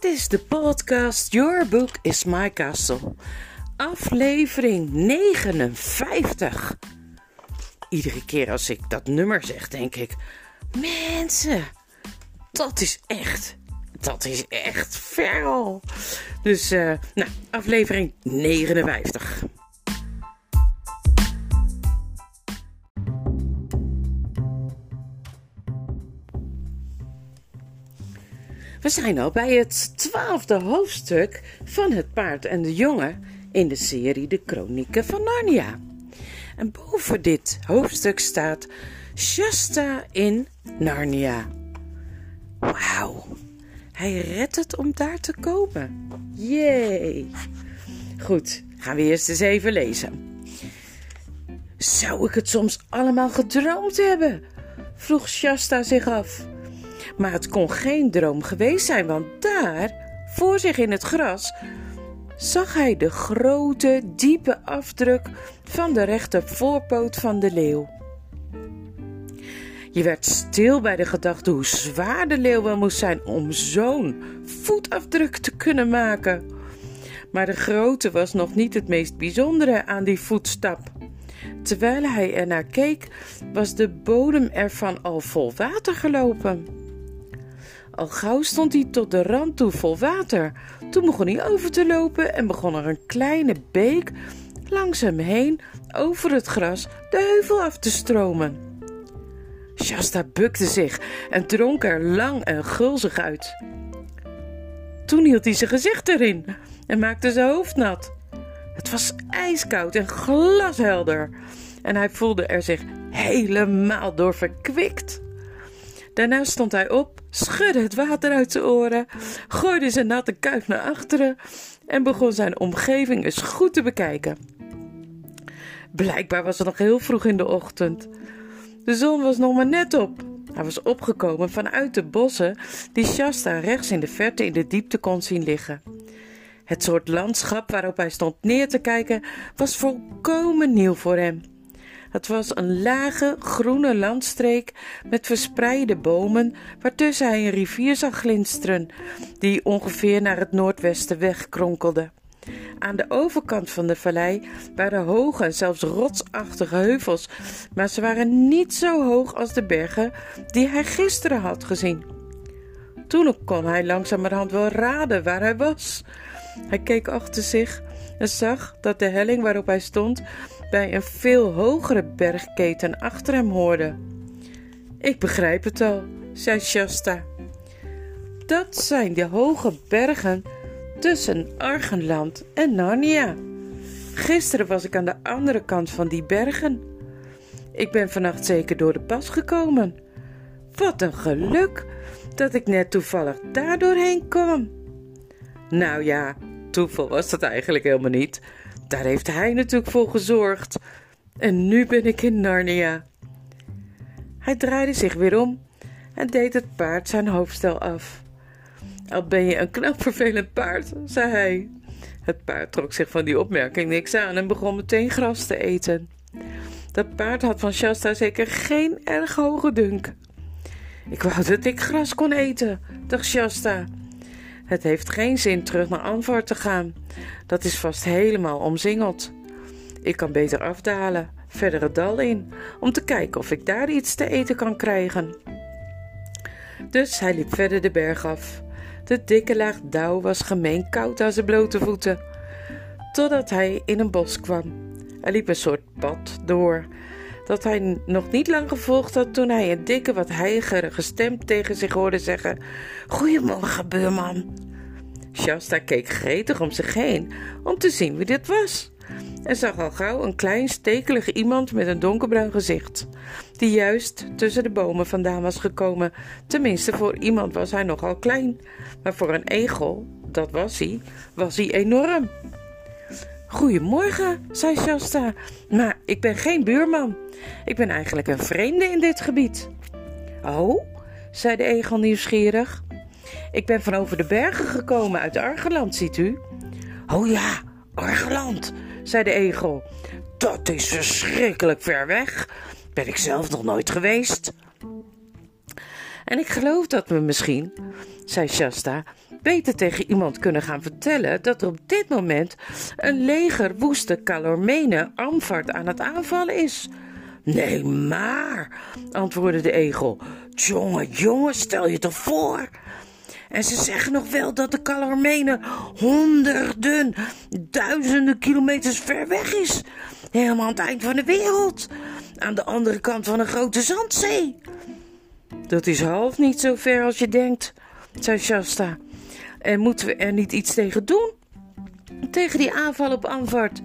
Dit is de podcast Your Book is My Castle. Aflevering 59. Iedere keer als ik dat nummer zeg, denk ik: Mensen, dat is echt. Dat is echt al. Dus, uh, nou, aflevering 59. We zijn al bij het twaalfde hoofdstuk van Het Paard en de Jongen in de serie De Kronieken van Narnia. En boven dit hoofdstuk staat Shasta in Narnia. Wauw, hij redt het om daar te komen. Jee. Goed, gaan we eerst eens even lezen. Zou ik het soms allemaal gedroomd hebben? vroeg Shasta zich af. Maar het kon geen droom geweest zijn, want daar, voor zich in het gras, zag hij de grote, diepe afdruk van de rechter voorpoot van de leeuw. Je werd stil bij de gedachte hoe zwaar de leeuw wel moest zijn om zo'n voetafdruk te kunnen maken. Maar de grootte was nog niet het meest bijzondere aan die voetstap. Terwijl hij ernaar keek, was de bodem ervan al vol water gelopen. Al gauw stond hij tot de rand toe vol water. Toen begon hij over te lopen en begon er een kleine beek langs hem heen over het gras de heuvel af te stromen. Shasta bukte zich en dronk er lang en gulzig uit. Toen hield hij zijn gezicht erin en maakte zijn hoofd nat. Het was ijskoud en glashelder en hij voelde er zich helemaal door verkwikt. Daarna stond hij op, schudde het water uit zijn oren, gooide zijn natte kuif naar achteren en begon zijn omgeving eens goed te bekijken. Blijkbaar was het nog heel vroeg in de ochtend. De zon was nog maar net op. Hij was opgekomen vanuit de bossen die Shasta rechts in de verte in de diepte kon zien liggen. Het soort landschap waarop hij stond neer te kijken was volkomen nieuw voor hem. Het was een lage, groene landstreek met verspreide bomen, waartussen hij een rivier zag glinsteren, die ongeveer naar het noordwesten wegkronkelde. Aan de overkant van de vallei waren hoge en zelfs rotsachtige heuvels, maar ze waren niet zo hoog als de bergen die hij gisteren had gezien. Toen kon hij langzamerhand wel raden waar hij was. Hij keek achter zich en zag dat de helling waarop hij stond bij een veel hogere bergketen achter hem hoorde. Ik begrijp het al, zei Shasta. Dat zijn de hoge bergen tussen Argenland en Narnia. Gisteren was ik aan de andere kant van die bergen. Ik ben vannacht zeker door de pas gekomen. Wat een geluk dat ik net toevallig daar doorheen kwam. Nou ja, toeval was dat eigenlijk helemaal niet. Daar heeft hij natuurlijk voor gezorgd. En nu ben ik in Narnia. Hij draaide zich weer om en deed het paard zijn hoofdstel af. Al ben je een knap vervelend paard, zei hij. Het paard trok zich van die opmerking niks aan en begon meteen gras te eten. Dat paard had van Shasta zeker geen erg hoge dunk. Ik wou dat ik gras kon eten, dacht Shasta. Het heeft geen zin terug naar Anvar te gaan. Dat is vast helemaal omzingeld. Ik kan beter afdalen, verder het dal in, om te kijken of ik daar iets te eten kan krijgen. Dus hij liep verder de berg af. De dikke laag dauw was gemeen koud aan zijn blote voeten. Totdat hij in een bos kwam. Er liep een soort pad door, dat hij nog niet lang gevolgd had toen hij een dikke, wat heigerige stem tegen zich hoorde zeggen: Goedemorgen, buurman. Shasta keek gretig om zich heen om te zien wie dit was. En zag al gauw een klein, stekelig iemand met een donkerbruin gezicht, die juist tussen de bomen vandaan was gekomen. Tenminste, voor iemand was hij nogal klein, maar voor een egel, dat was hij, was hij enorm. Goedemorgen, zei Shasta, maar ik ben geen buurman. Ik ben eigenlijk een vreemde in dit gebied. Oh, zei de egel nieuwsgierig. Ik ben van over de bergen gekomen uit Argeland, ziet u. Oh ja, Argeland, zei de egel. Dat is verschrikkelijk ver weg. Ben ik zelf nog nooit geweest. En ik geloof dat we misschien, zei Shasta, beter tegen iemand kunnen gaan vertellen dat er op dit moment een leger woeste Calormenen Amfart aan het aanvallen is. Nee, maar, antwoordde de egel. Jongen, jongen, stel je toch voor. En ze zeggen nog wel dat de Calormenen honderden, duizenden kilometers ver weg is. Helemaal aan het eind van de wereld. Aan de andere kant van een grote zandzee. Dat is half niet zo ver als je denkt, zei Shasta. En moeten we er niet iets tegen doen? Tegen die aanval op Anvart.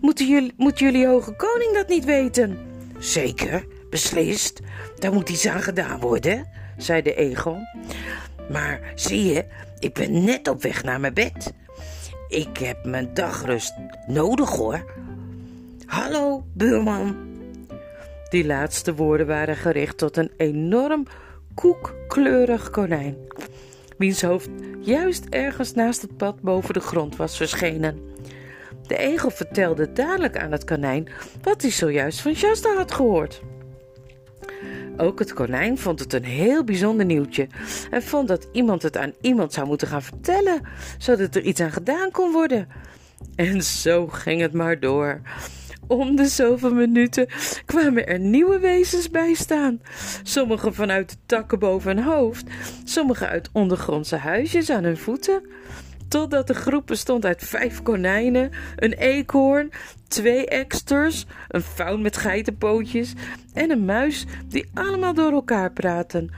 Moeten jullie, moet jullie hoge koning dat niet weten? Zeker, beslist. Daar moet iets aan gedaan worden, zei de egel. Maar zie je, ik ben net op weg naar mijn bed. Ik heb mijn dagrust nodig hoor. Hallo, buurman. Die laatste woorden waren gericht tot een enorm koekkleurig konijn, wiens hoofd juist ergens naast het pad boven de grond was verschenen. De egel vertelde dadelijk aan het konijn wat hij zojuist van Shasta had gehoord. Ook het konijn vond het een heel bijzonder nieuwtje en vond dat iemand het aan iemand zou moeten gaan vertellen, zodat er iets aan gedaan kon worden. En zo ging het maar door. Om de zoveel minuten kwamen er nieuwe wezens bij staan. Sommige vanuit de takken boven hun hoofd, sommige uit ondergrondse huisjes aan hun voeten. Totdat de groep bestond uit vijf konijnen, een eekhoorn, twee eksters, een faun met geitenpootjes en een muis die allemaal door elkaar praten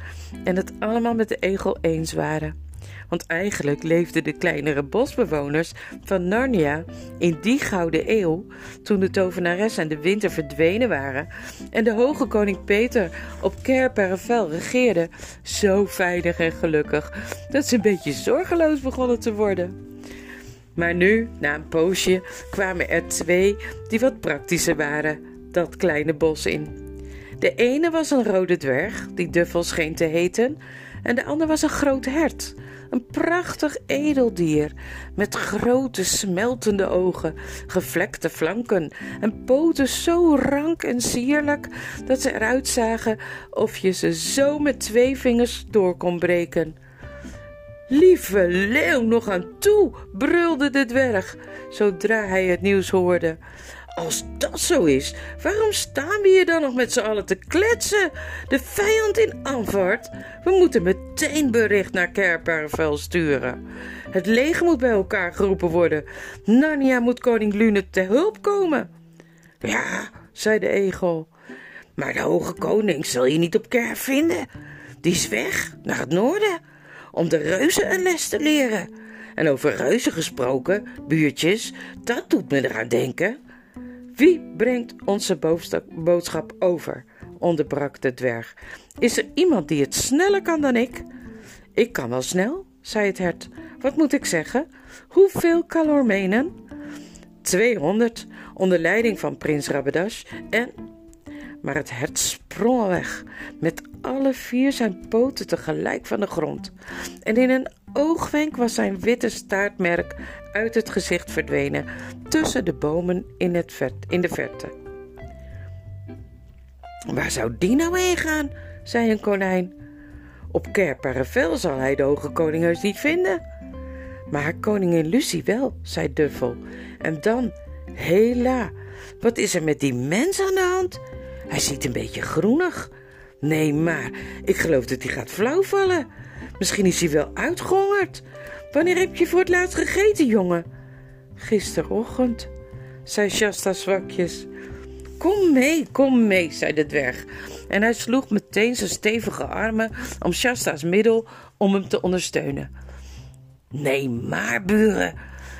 en het allemaal met de egel eens waren. Want eigenlijk leefden de kleinere bosbewoners van Narnia in die gouden eeuw, toen de tovenares en de winter verdwenen waren en de hoge koning Peter op Ker Paravel regeerde, zo veilig en gelukkig dat ze een beetje zorgeloos begonnen te worden. Maar nu, na een poosje, kwamen er twee die wat praktischer waren, dat kleine bos in. De ene was een rode dwerg, die Duffel scheen te heten, en de ander was een groot hert, een prachtig edeldier met grote smeltende ogen, gevlekte flanken en poten zo rank en sierlijk dat ze eruit zagen of je ze zo met twee vingers door kon breken. Lieve leeuw, nog aan toe, brulde de dwerg, zodra hij het nieuws hoorde. Als dat zo is, waarom staan we hier dan nog met z'n allen te kletsen? De vijand in Anvart? We moeten meteen bericht naar Kerpervel sturen. Het leger moet bij elkaar geroepen worden. Narnia moet koning Lune te hulp komen. Ja, zei de egel. Maar de hoge koning zal je niet op Ker vinden. Die is weg, naar het noorden, om de reuzen een les te leren. En over reuzen gesproken, buurtjes, dat doet me eraan denken. Wie brengt onze boodschap over? onderbrak de dwerg. Is er iemand die het sneller kan dan ik? Ik kan wel snel, zei het hert. Wat moet ik zeggen? Hoeveel kalormenen? Tweehonderd, onder leiding van prins Rabedash en... Maar het hert sprong weg, met alle vier zijn poten tegelijk van de grond. En in een oogwenk was zijn witte staartmerk uit het gezicht verdwenen tussen de bomen in, het vert, in de verte. Waar zou die nou heen gaan? zei een konijn. Op Kerparavel zal hij de hoge koning heus niet vinden. Maar koningin Lucie wel, zei Duffel. En dan, hela, wat is er met die mens aan de hand? Hij ziet een beetje groenig. Nee, maar ik geloof dat hij gaat flauwvallen. Misschien is hij wel uitgehongerd. Wanneer heb je voor het laatst gegeten, jongen? Gisterochtend, zei Shasta zwakjes. Kom mee, kom mee, zei de dwerg. En hij sloeg meteen zijn stevige armen om Shasta's middel om hem te ondersteunen. Nee, maar buren,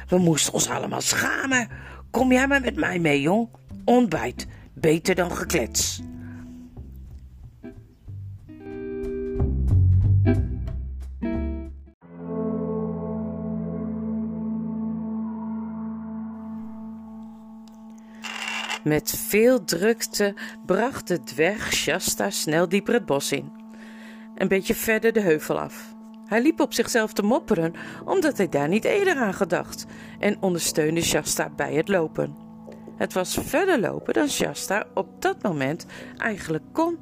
we moesten ons allemaal schamen. Kom jij maar met mij mee, jong. Ontbijt, beter dan geklets. Met veel drukte bracht de dwerg Shasta snel dieper het bos in. Een beetje verder de heuvel af. Hij liep op zichzelf te mopperen, omdat hij daar niet eerder aan gedacht, en ondersteunde Shasta bij het lopen. Het was verder lopen dan Shasta op dat moment eigenlijk kon.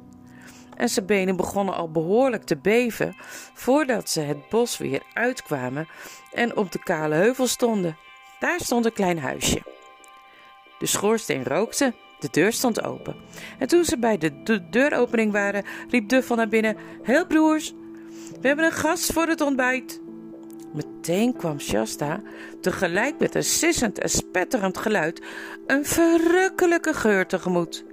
en zijn benen begonnen al behoorlijk te beven voordat ze het bos weer uitkwamen en op de kale heuvel stonden. Daar stond een klein huisje. De schoorsteen rookte, de deur stond open. En toen ze bij de, deuropening waren, riep Duffel naar binnen: Heel broers, we hebben een gast voor het ontbijt. Meteen kwam Shasta, tegelijk met een sissend en spetterend geluid, een verrukkelijke geur tegemoet.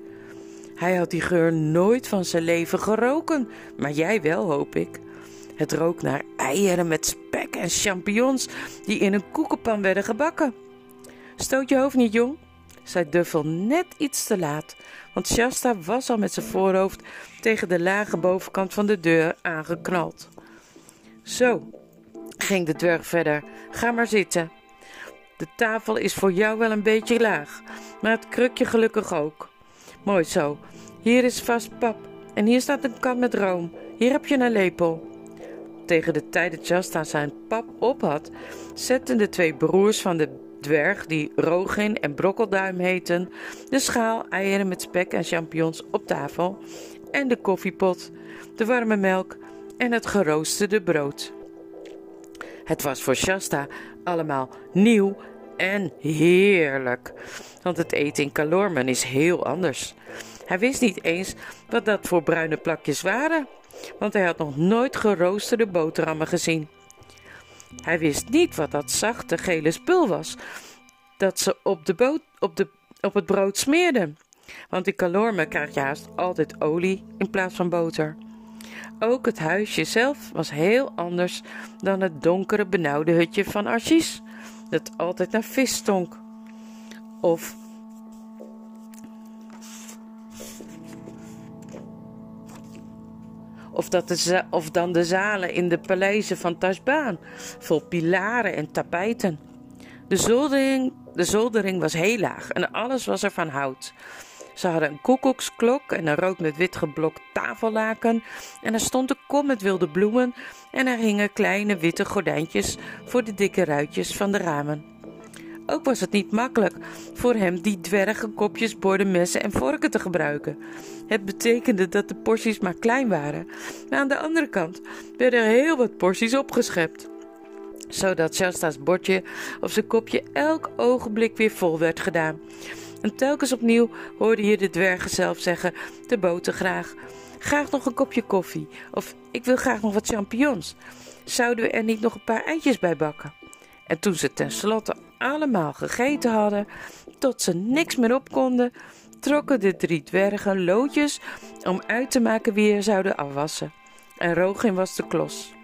Hij had die geur nooit van zijn leven geroken, maar jij wel, hoop ik. Het rook naar eieren met spek en champignons die in een koekenpan werden gebakken. Stoot je hoofd niet, jong, zei Duffel net iets te laat, want Shasta was al met zijn voorhoofd tegen de lage bovenkant van de deur aangeknald. Zo, ging de dwerg verder, ga maar zitten. De tafel is voor jou wel een beetje laag, maar het krukje gelukkig ook. Mooi zo. Hier is vast pap en hier staat een kan met room. Hier heb je een lepel. Tegen de tijd dat Jasta zijn pap op had, zetten de twee broers van de dwerg, die Rogin en Brokkelduim heten, de schaal eieren met spek en champignons op tafel en de koffiepot, de warme melk en het geroosterde brood. Het was voor Shasta allemaal nieuw en heerlijk, want het eten in Kalormen is heel anders. Hij wist niet eens wat dat voor bruine plakjes waren, want hij had nog nooit geroosterde boterhammen gezien. Hij wist niet wat dat zachte gele spul was dat ze op, de boot, op, de, op het brood smeerden. Want in Kalormen krijg je haast altijd olie in plaats van boter. Ook het huisje zelf was heel anders dan het donkere benauwde hutje van Archis, dat altijd naar vis stonk. Of Of, dat de, of dan de zalen in de paleizen van Tasbaan, vol pilaren en tapijten. De zoldering, de zoldering was heel laag en alles was er van hout. Ze hadden een koekoeksklok en een rood met wit geblokt tafellaken. En er stond een kom met wilde bloemen en er hingen kleine witte gordijntjes voor de dikke ruitjes van de ramen. Ook was het niet makkelijk voor hem die dwergen, kopjes, borden, messen en vorken te gebruiken. Het betekende dat de porties maar klein waren. Maar aan de andere kant werden er heel wat porties opgeschept zodat Shasta's bordje of zijn kopje elk ogenblik weer vol werd gedaan. En telkens opnieuw hoorde je de dwergen zelf zeggen: de boter graag. Graag nog een kopje koffie. Of ik wil graag nog wat champignons. Zouden we er niet nog een paar eitjes bij bakken? En toen ze tenslotte allemaal gegeten hadden, tot ze niks meer op konden, trokken de drie dwergen loodjes om uit te maken wie er zouden afwassen. En Rogin was de klos.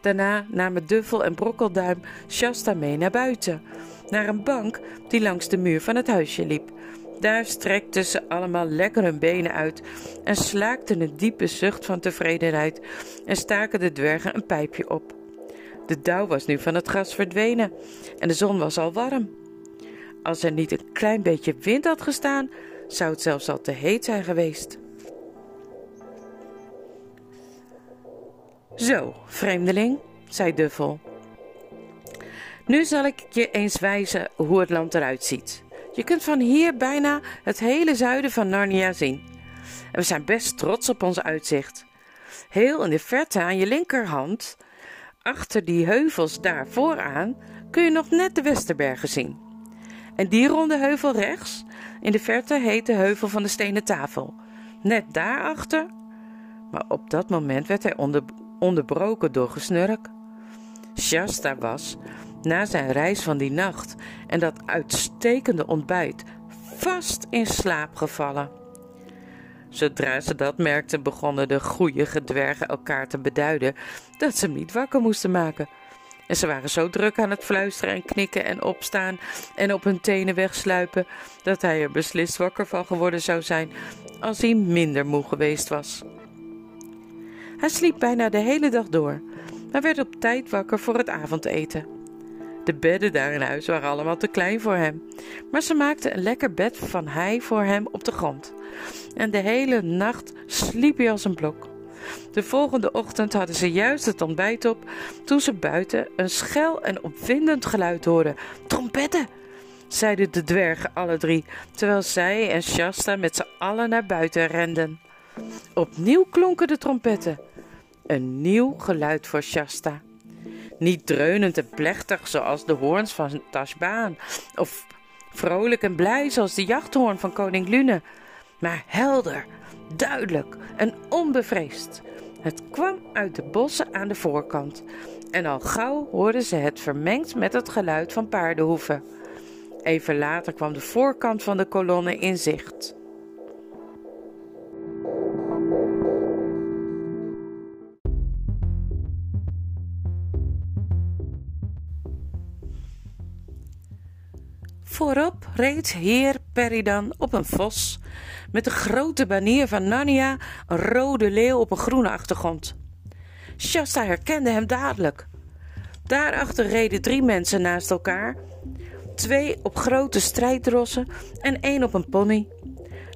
Daarna namen Duffel en Brokkelduim Shasta mee naar buiten, naar een bank die langs de muur van het huisje liep. Daar strekten ze allemaal lekker hun benen uit en slaakten een diepe zucht van tevredenheid en staken de dwergen een pijpje op. De dauw was nu van het gras verdwenen en de zon was al warm. Als er niet een klein beetje wind had gestaan, zou het zelfs al te heet zijn geweest. Zo, vreemdeling, zei Duffel. Nu zal ik je eens wijzen hoe het land eruit ziet. Je kunt van hier bijna het hele zuiden van Narnia zien. En we zijn best trots op ons uitzicht. Heel in de verte aan je linkerhand, achter die heuvels daar vooraan, kun je nog net de Westerbergen zien. En die ronde heuvel rechts, in de verte, heet de heuvel van de stenen tafel. Net daarachter. Maar op dat moment werd hij onder, onderbroken door gesnurk. Shasta was, na zijn reis van die nacht en dat uitstekende ontbijt, vast in slaap gevallen. Zodra ze dat merkten, begonnen de goeie dwergen elkaar te beduiden dat ze hem niet wakker moesten maken. En ze waren zo druk aan het fluisteren en knikken en opstaan en op hun tenen wegsluipen, dat hij er beslist wakker van geworden zou zijn als hij minder moe geweest was. Hij sliep bijna de hele dag door, maar werd op tijd wakker voor het avondeten. De bedden daar in huis waren allemaal te klein voor hem, maar ze maakten een lekker bed van hei voor hem op de grond. En de hele nacht sliep hij als een blok. De volgende ochtend hadden ze juist het ontbijt op toen ze buiten een schel en opwindend geluid hoorden. Trompetten! zeiden de dwergen alle drie, terwijl zij en Shasta met z'n allen naar buiten renden. Opnieuw klonken de trompetten. Een nieuw geluid voor Shasta. Niet dreunend en plechtig zoals de hoorns van Tashbaan, of vrolijk en blij zoals de jachthoorn van koning Lune, maar helder, duidelijk en onbevreesd. Het kwam uit de bossen aan de voorkant en al gauw hoorden ze het vermengd met het geluid van paardenhoeven. Even later kwam de voorkant van de kolonne in zicht. Voorop reed heer Peridan op een vos met de grote banier van Narnia, een rode leeuw op een groene achtergrond. Shasta herkende hem dadelijk. Daarachter reden drie mensen naast elkaar, twee op grote strijdrossen en één op een pony.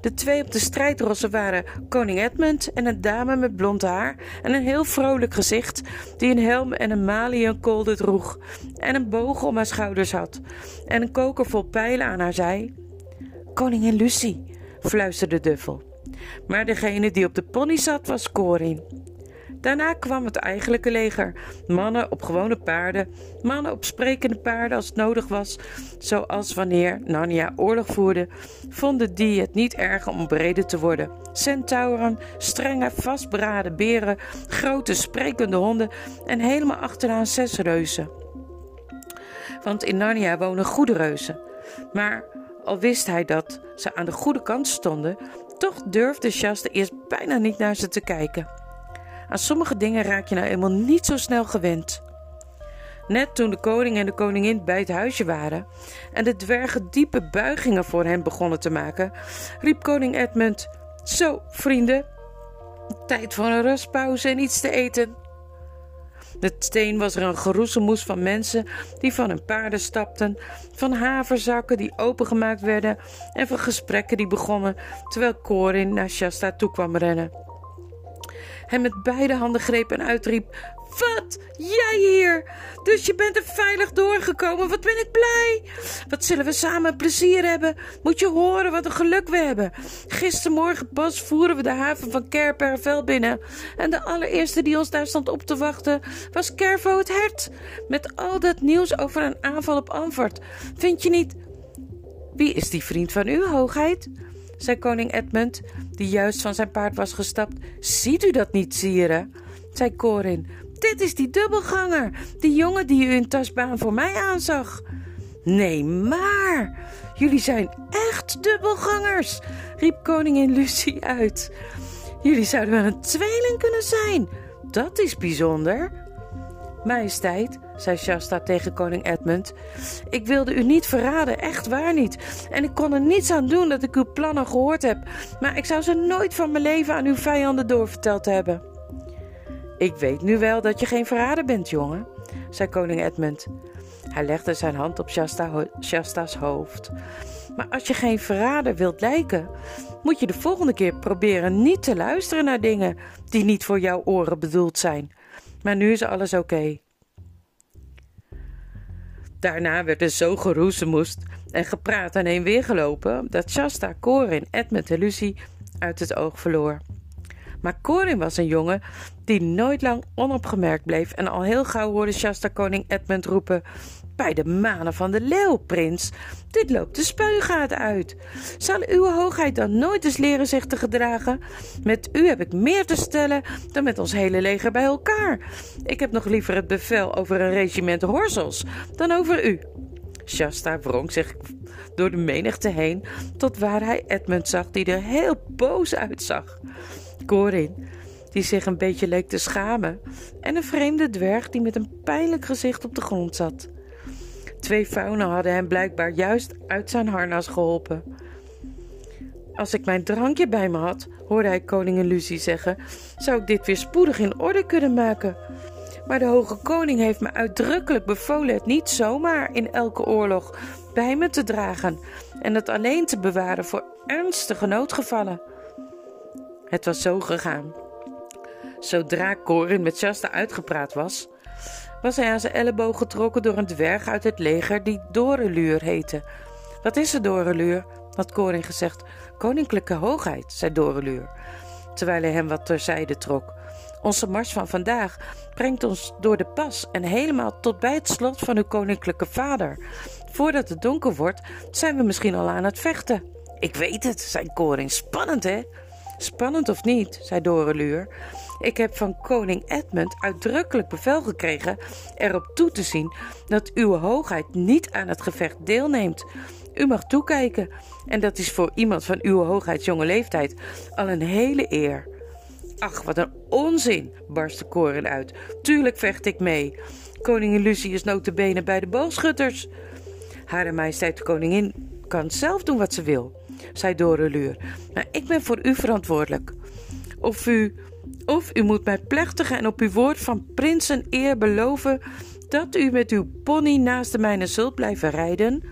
De twee op de strijdrossen waren koning Edmund en een dame met blond haar en een heel vrolijk gezicht, die een helm en een maliënkolder droeg en een boog om haar schouders had en een koker vol pijlen aan haar zij. Koningin Lucie, fluisterde Duffel. Maar degene die op de pony zat was Corin. Daarna kwam het eigenlijke leger. Mannen op gewone paarden, mannen op sprekende paarden als het nodig was. Zoals wanneer Narnia oorlog voerde, vonden die het niet erg om bereden te worden. Centauren, strenge, vastberaden beren, grote sprekende honden en helemaal achteraan zes reuzen. Want in Narnia wonen goede reuzen. Maar al wist hij dat ze aan de goede kant stonden, toch durfde Shasta eerst bijna niet naar ze te kijken. Aan sommige dingen raak je nou eenmaal niet zo snel gewend. Net toen de koning en de koningin bij het huisje waren en de dwergen diepe buigingen voor hen begonnen te maken, riep koning Edmund: Zo, vrienden, tijd voor een rustpauze en iets te eten. De steen was er een geroezemoes van mensen die van hun paarden stapten, van haverzakken die opengemaakt werden en van gesprekken die begonnen terwijl Corin naar Shasta toe kwam rennen hem met beide handen greep en uitriep: Wat? Jij hier? Dus je bent er veilig doorgekomen. Wat ben ik blij. Wat zullen we samen plezier hebben? Moet je horen wat een geluk we hebben. Gistermorgen pas voeren we de haven van Kerpervel binnen. En de allereerste die ons daar stond op te wachten was Kervo het hert. Met al dat nieuws over een aanval op Antwoord. Vind je niet... Wie is die vriend van u, hoogheid? Zei koning Edmund, die juist van zijn paard was gestapt. Ziet u dat niet, sire? zei Corin. Dit is die dubbelganger, die jongen die u in Tasbaan voor mij aanzag. Nee, maar jullie zijn echt dubbelgangers, riep koningin Lucie uit. Jullie zouden wel een tweeling kunnen zijn. Dat is bijzonder. Majesteit, zei Shasta tegen koning Edmund, ik wilde u niet verraden, echt waar niet. En ik kon er niets aan doen dat ik uw plannen gehoord heb, maar ik zou ze nooit van mijn leven aan uw vijanden doorverteld hebben. Ik weet nu wel dat je geen verrader bent, jongen, zei koning Edmund. Hij legde zijn hand op Shasta, Shasta's hoofd. Maar als je geen verrader wilt lijken, moet je de volgende keer proberen niet te luisteren naar dingen die niet voor jouw oren bedoeld zijn. Maar nu is alles oké. Daarna werd er zo geroezemoest en gepraat en heen weer gelopen dat Shasta, Corin, Edmund en Lucie uit het oog verloor. Maar Corin was een jongen die nooit lang onopgemerkt bleef en al heel gauw hoorde Shasta koning Edmund roepen: bij de manen van de leeuw, prins. Dit loopt de spuigaten uit. Zal uw hoogheid dan nooit eens leren zich te gedragen? Met u heb ik meer te stellen dan met ons hele leger bij elkaar. Ik heb nog liever het bevel over een regiment horzels dan over u. Shasta wrong zich door de menigte heen tot waar hij Edmund zag, die er heel boos uitzag. Corin, die zich een beetje leek te schamen, en een vreemde dwerg die met een pijnlijk gezicht op de grond zat. Twee faunen hadden hem blijkbaar juist uit zijn harnas geholpen. Als ik mijn drankje bij me had, hoorde hij koningin Lucie zeggen, zou ik dit weer spoedig in orde kunnen maken. Maar de hoge koning heeft me uitdrukkelijk bevolen het niet zomaar in elke oorlog bij me te dragen en het alleen te bewaren voor ernstige noodgevallen. Het was zo gegaan. Zodra Corin met Shasta uitgepraat was, was hij aan zijn elleboog getrokken door een dwerg uit het leger die Doreluur heette. Wat is er, Doreluur? had Koring gezegd. Koninklijke hoogheid, zei Doreluur. terwijl hij hem wat terzijde trok. Onze mars van vandaag brengt ons door de pas en helemaal tot bij het slot van uw koninklijke vader. Voordat het donker wordt, zijn we misschien al aan het vechten. Ik weet het, zei Corin. Spannend, hè? Spannend of niet, zei Doreluur. Ik heb van koning Edmund uitdrukkelijk bevel gekregen erop toe te zien dat uw hoogheid niet aan het gevecht deelneemt. U mag toekijken en dat is voor iemand van uw hoogheids jonge leeftijd al een hele eer. Ach, wat een onzin, barstte Corin uit. Tuurlijk vecht ik mee. Koningin Lucie is notabene bij de boogschutters. Hare majesteit de koningin kan zelf doen wat ze wil, zei Doreluur. Maar ik ben voor u verantwoordelijk. Of u, of u moet mij plechtig en op uw woord van prinsen eer beloven dat u met uw pony naast de mijne zult blijven rijden,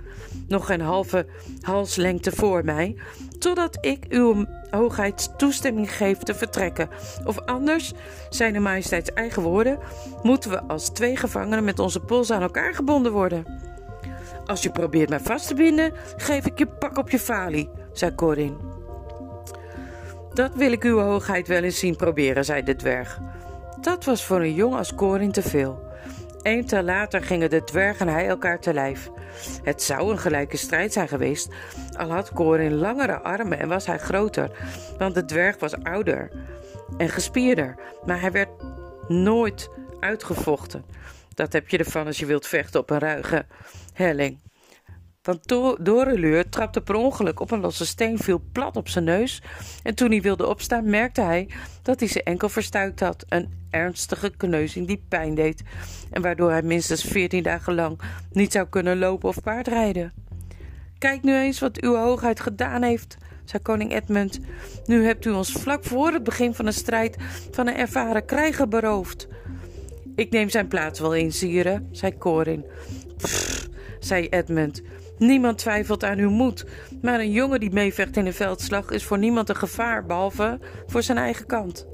nog een halve halslengte voor mij, totdat ik uw hoogheid toestemming geef te vertrekken. Of anders, zijn majesteits eigen woorden, moeten we als twee gevangenen met onze pols aan elkaar gebonden worden. Als je probeert mij vast te binden, geef ik je pak op je falie, zei Corin. Dat wil ik uw hoogheid wel eens zien proberen, zei de dwerg. Dat was voor een jong als Corin te veel. Tel later gingen de dwerg en hij elkaar te lijf. Het zou een gelijke strijd zijn geweest, al had Corin langere armen en was hij groter, want de dwerg was ouder en gespierder, maar hij werd nooit uitgevochten. Dat heb je ervan als je wilt vechten op een ruige helling. Want Doreleur trapte per ongeluk op een losse steen, viel plat op zijn neus. En toen hij wilde opstaan, merkte hij dat hij zijn enkel verstuikt had. Een ernstige kneuzing die pijn deed. En waardoor hij minstens veertien dagen lang niet zou kunnen lopen of paardrijden. Kijk nu eens wat uw hoogheid gedaan heeft, zei koning Edmund. Nu hebt u ons vlak voor het begin van een strijd van een ervaren krijger beroofd. Ik neem zijn plaats wel in, sire, zei Corin. Pff, zei Edmund. Niemand twijfelt aan uw moed, maar een jongen die meevecht in een veldslag is voor niemand een gevaar, behalve voor zijn eigen kant.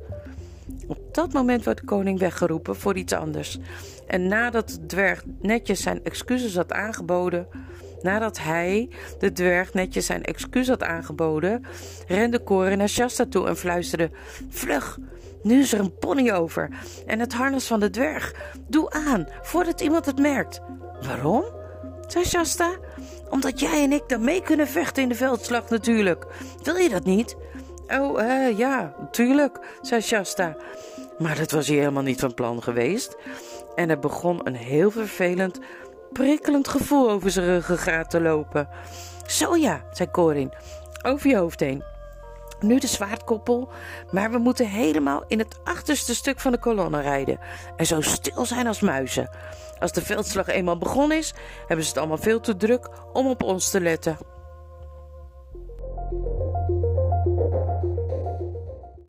Op dat moment werd de koning weggeroepen voor iets anders. En nadat de dwerg netjes zijn excuses had aangeboden, nadat hij, de dwerg, netjes zijn excuus had aangeboden, rende Koren naar Shasta toe en fluisterde: Vlug, nu is er een pony over en het harnas van de dwerg. Doe aan, voordat iemand het merkt. Waarom? Zei Shasta. Omdat jij en ik dan mee kunnen vechten in de veldslag natuurlijk. Wil je dat niet? Oh, uh, ja, natuurlijk, zei Shasta. Maar dat was hij helemaal niet van plan geweest. En er begon een heel vervelend, prikkelend gevoel over zijn ruggengraat te lopen. Zo ja, zei Corin, over je hoofd heen. Nu de zwaardkoppel, maar we moeten helemaal in het achterste stuk van de kolonne rijden en zo stil zijn als muizen. Als de veldslag eenmaal begonnen is, hebben ze het allemaal veel te druk om op ons te letten.